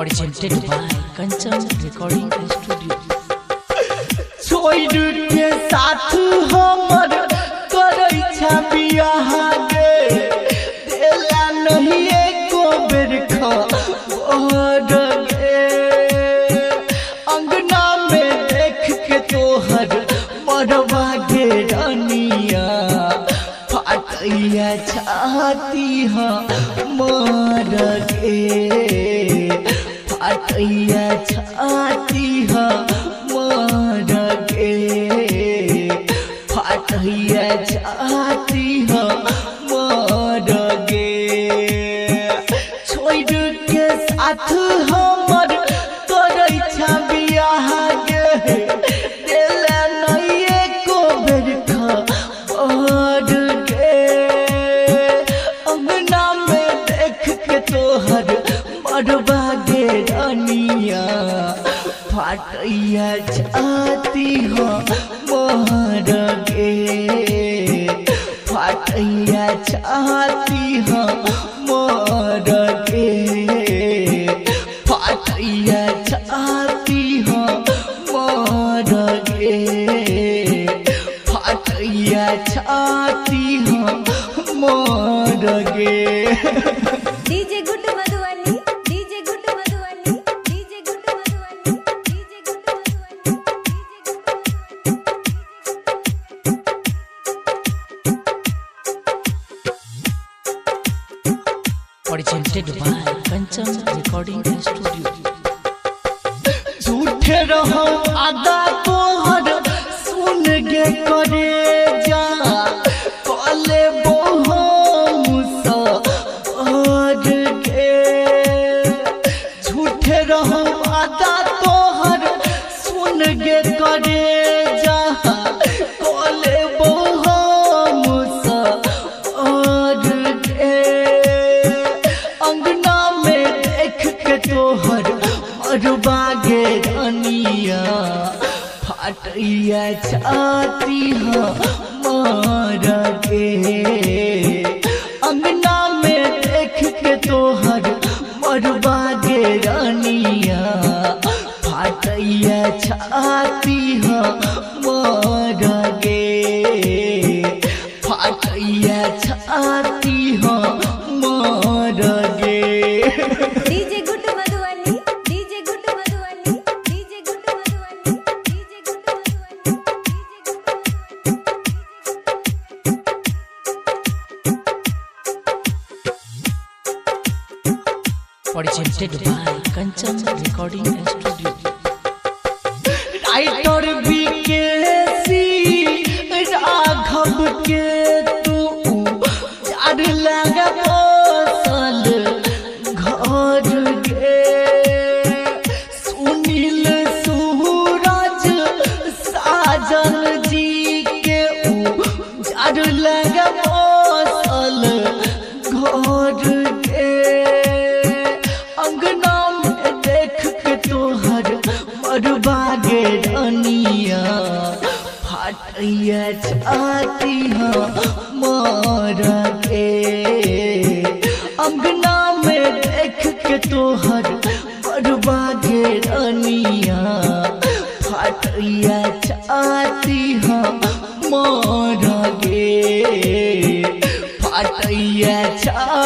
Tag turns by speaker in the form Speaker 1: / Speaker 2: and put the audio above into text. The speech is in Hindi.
Speaker 1: presented by Kanchan Recording Studio.
Speaker 2: छोड़ के साथ हमर करै छा बियाह गे देला नहीं एको बेर खबर गे अंगना में देख के तोहर मरवा गे रनिया। फाटैया छाती मर गे फाटैया छाती ह मार के फाटैया छाती रनिया फाटैया छाती हो मर गे फाटैया छाती हो मर गे फाटैया छाती हो मर गे फाटैया छाती हो
Speaker 1: Presented by Kanchan Recording Studio.
Speaker 2: झूठे रहो आदा तोहर सुन गे करे जा कले बोहर गे झूठे रहो आदा तोहर सुन गे करे तोहर मरबा गे धनिया फाटिया छाती मर के। अंगना में
Speaker 1: Presented by Kanchan Recording Studio.
Speaker 2: Writer V K C Raghav के तू। चार लगा बसल घर गे सुनील सूरज, साजन जी के चार लगा मरबा गे रनिया फाटैया छाती मर गे अंगना में देख के तोहर मरबा गे रनिया फाटैया छाती मर गे फाटैया छाती